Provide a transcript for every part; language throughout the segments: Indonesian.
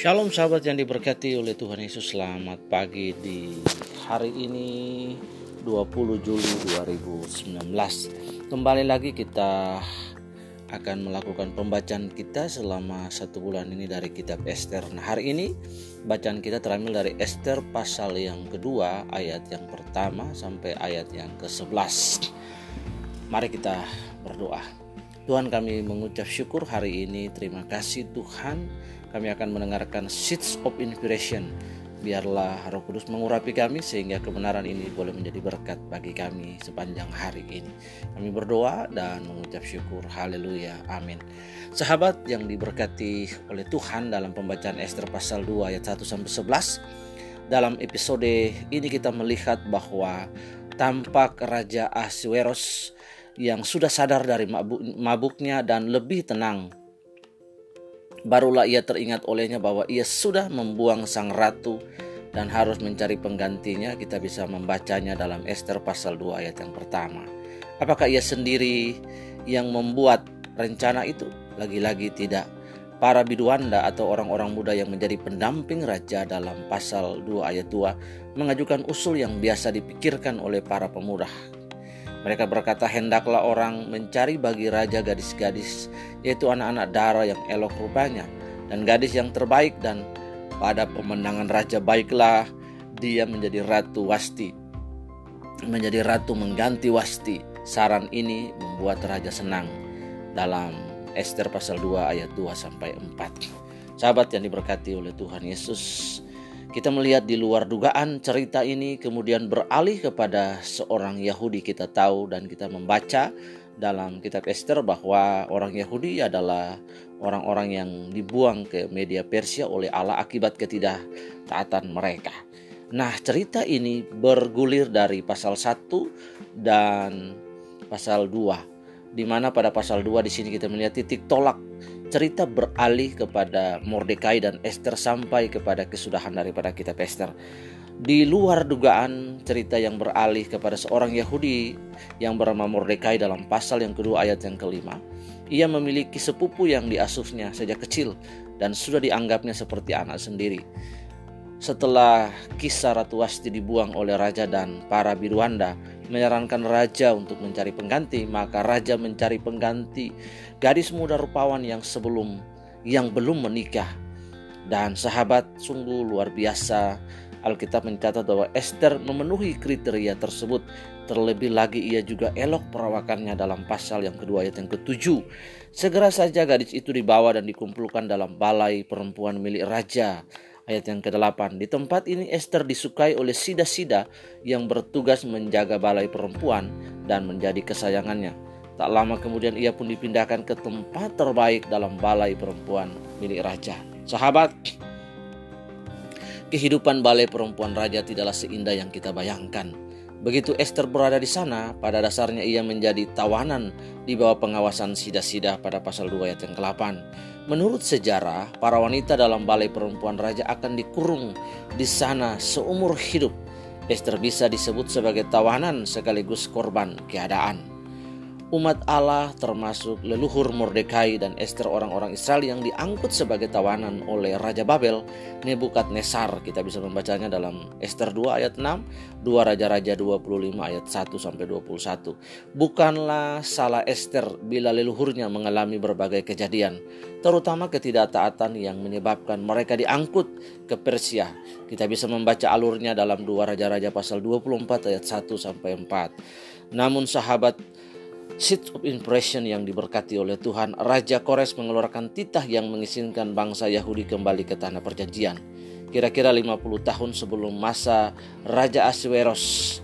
Shalom sahabat yang diberkati oleh Tuhan Yesus. Selamat pagi di hari ini 20 Juli 2019 Kembali lagi kita akan melakukan pembacaan kita selama satu bulan ini dari kitab Esther. Nah hari ini bacaan kita terambil dari Esther pasal yang kedua ayat yang pertama sampai ayat yang ke-11 Mari kita berdoa. Tuhan kami mengucap syukur hari ini. Terima kasih Tuhan kami akan mendengarkan Seeds of Inspiration. Biarlah Roh Kudus mengurapi kami sehingga kebenaran ini boleh menjadi berkat bagi kami sepanjang hari ini. Kami berdoa dan mengucap syukur. Haleluya. Amin. Sahabat yang diberkati oleh Tuhan dalam pembacaan Esther pasal 2 ayat 1 sampai 11. Dalam episode ini kita melihat bahwa tampak Raja Ahasuerus yang sudah sadar dari mabuknya dan lebih tenang Barulah ia teringat olehnya bahwa ia sudah membuang sang ratu dan harus mencari penggantinya. Kita bisa membacanya dalam Esther pasal 2 ayat yang pertama. Apakah ia sendiri yang membuat rencana itu? Lagi-lagi tidak. Para biduanda atau orang-orang muda yang menjadi pendamping raja dalam pasal 2 ayat 2 mengajukan usul yang biasa dipikirkan oleh para pemuda mereka berkata, "Hendaklah orang mencari bagi raja gadis-gadis, yaitu anak-anak darah yang elok rupanya, dan gadis yang terbaik, dan pada pemenangan raja baiklah dia menjadi ratu Wasti, menjadi ratu mengganti Wasti." Saran ini membuat raja senang dalam Esther pasal 2 ayat 2 sampai 4. Sahabat yang diberkati oleh Tuhan Yesus, kita melihat di luar dugaan cerita ini kemudian beralih kepada seorang Yahudi kita tahu dan kita membaca dalam kitab Esther bahwa orang Yahudi adalah orang-orang yang dibuang ke media Persia oleh Allah akibat ketidaktaatan mereka. Nah, cerita ini bergulir dari pasal 1 dan pasal 2 di mana pada pasal 2 di sini kita melihat titik tolak cerita beralih kepada Mordekai dan Esther sampai kepada kesudahan daripada kitab Esther. Di luar dugaan cerita yang beralih kepada seorang Yahudi yang bernama Mordekai dalam pasal yang kedua ayat yang kelima. Ia memiliki sepupu yang diasuhnya sejak kecil dan sudah dianggapnya seperti anak sendiri. Setelah kisah Ratu Wasti dibuang oleh raja dan para biruanda, menyarankan raja untuk mencari pengganti, maka raja mencari pengganti gadis muda rupawan yang sebelum yang belum menikah. Dan sahabat sungguh luar biasa. Alkitab mencatat bahwa Esther memenuhi kriteria tersebut. Terlebih lagi ia juga elok perawakannya dalam pasal yang kedua ayat yang ketujuh. Segera saja gadis itu dibawa dan dikumpulkan dalam balai perempuan milik raja Ayat yang ke-8, di tempat ini Esther disukai oleh sida-sida yang bertugas menjaga balai perempuan dan menjadi kesayangannya. Tak lama kemudian ia pun dipindahkan ke tempat terbaik dalam balai perempuan milik raja. Sahabat, kehidupan balai perempuan raja tidaklah seindah yang kita bayangkan. Begitu Esther berada di sana, pada dasarnya ia menjadi tawanan di bawah pengawasan sida-sida pada pasal 2 ayat yang ke-8. Menurut sejarah, para wanita dalam balai perempuan raja akan dikurung di sana seumur hidup. Esther bisa disebut sebagai tawanan sekaligus korban keadaan umat Allah termasuk leluhur Mordekai dan Esther orang-orang Israel yang diangkut sebagai tawanan oleh Raja Babel Nebukadnezar. Kita bisa membacanya dalam Esther 2 ayat 6 2 Raja-Raja 25 ayat 1 sampai 21 bukanlah salah Esther bila leluhurnya mengalami berbagai kejadian terutama ketidaktaatan yang menyebabkan mereka diangkut ke Persia. Kita bisa membaca alurnya dalam 2 Raja-Raja pasal 24 ayat 1 sampai 4 namun sahabat Seed of Impression yang diberkati oleh Tuhan, Raja Kores mengeluarkan titah yang mengizinkan bangsa Yahudi kembali ke tanah perjanjian. Kira-kira 50 tahun sebelum masa Raja Asweros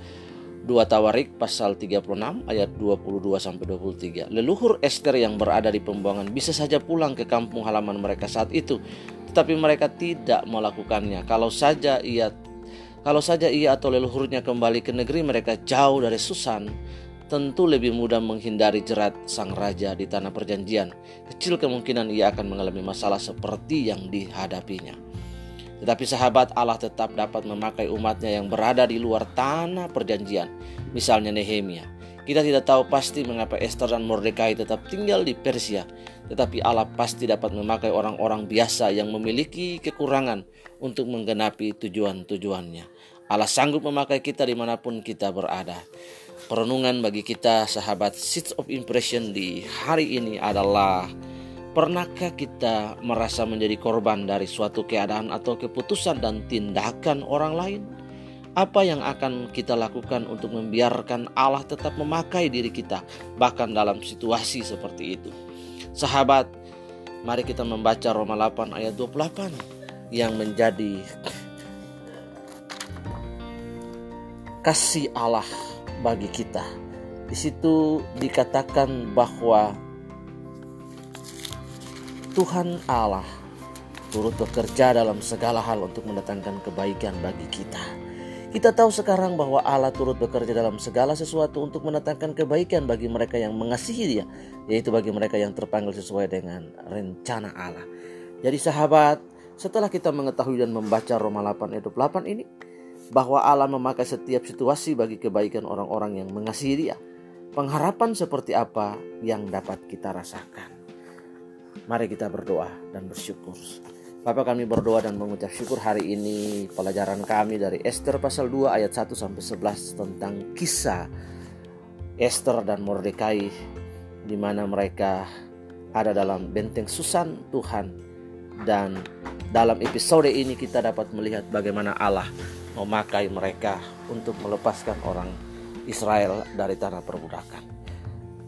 2 Tawarik pasal 36 ayat 22 sampai 23. Leluhur Esther yang berada di pembuangan bisa saja pulang ke kampung halaman mereka saat itu, tetapi mereka tidak melakukannya. Kalau saja ia kalau saja ia atau leluhurnya kembali ke negeri mereka jauh dari Susan, tentu lebih mudah menghindari jerat sang raja di tanah perjanjian. Kecil kemungkinan ia akan mengalami masalah seperti yang dihadapinya. Tetapi sahabat Allah tetap dapat memakai umatnya yang berada di luar tanah perjanjian, misalnya Nehemia. Kita tidak tahu pasti mengapa Esther dan Mordekai tetap tinggal di Persia, tetapi Allah pasti dapat memakai orang-orang biasa yang memiliki kekurangan untuk menggenapi tujuan-tujuannya. Allah sanggup memakai kita di mana pun kita berada. Perenungan bagi kita sahabat Seeds of Impression di hari ini adalah Pernahkah kita merasa menjadi korban dari suatu keadaan atau keputusan dan tindakan orang lain? Apa yang akan kita lakukan untuk membiarkan Allah tetap memakai diri kita, bahkan dalam situasi seperti itu? Sahabat, mari kita membaca Roma 8 ayat 28 yang menjadi kasih Allah bagi kita. Di situ dikatakan bahwa Tuhan Allah turut bekerja dalam segala hal untuk mendatangkan kebaikan bagi kita. Kita tahu sekarang bahwa Allah turut bekerja dalam segala sesuatu untuk mendatangkan kebaikan bagi mereka yang mengasihi Dia, yaitu bagi mereka yang terpanggil sesuai dengan rencana Allah. Jadi sahabat, setelah kita mengetahui dan membaca Roma 8 ayat 8 ini, bahwa Allah memakai setiap situasi bagi kebaikan orang-orang yang mengasihi Dia. Pengharapan seperti apa yang dapat kita rasakan? Mari kita berdoa dan bersyukur. Bapak kami berdoa dan mengucap syukur hari ini pelajaran kami dari Esther pasal 2 ayat 1 sampai 11 tentang kisah Esther dan Mordekai di mana mereka ada dalam benteng Susan Tuhan dan dalam episode ini kita dapat melihat bagaimana Allah memakai mereka untuk melepaskan orang Israel dari tanah perbudakan.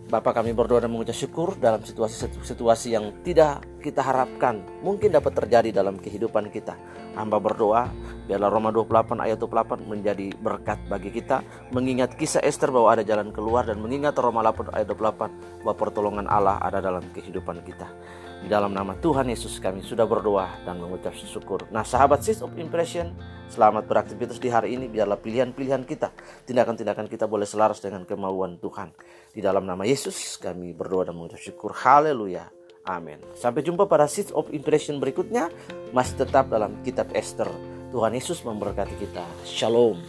Bapak kami berdoa dan mengucap syukur dalam situasi-situasi yang tidak kita harapkan mungkin dapat terjadi dalam kehidupan kita. Hamba berdoa biarlah Roma 28 ayat 28 menjadi berkat bagi kita mengingat kisah Esther bahwa ada jalan keluar dan mengingat Roma 8 ayat 28 bahwa pertolongan Allah ada dalam kehidupan kita. Di dalam nama Tuhan Yesus kami sudah berdoa dan mengucap syukur. Nah sahabat Sis of Impression, selamat beraktivitas di hari ini. Biarlah pilihan-pilihan kita, tindakan-tindakan kita boleh selaras dengan kemauan Tuhan. Di dalam nama Yesus kami berdoa dan mengucap syukur. Haleluya. Amin. Sampai jumpa pada Sis of Impression berikutnya. Masih tetap dalam kitab Esther. Tuhan Yesus memberkati kita. Shalom.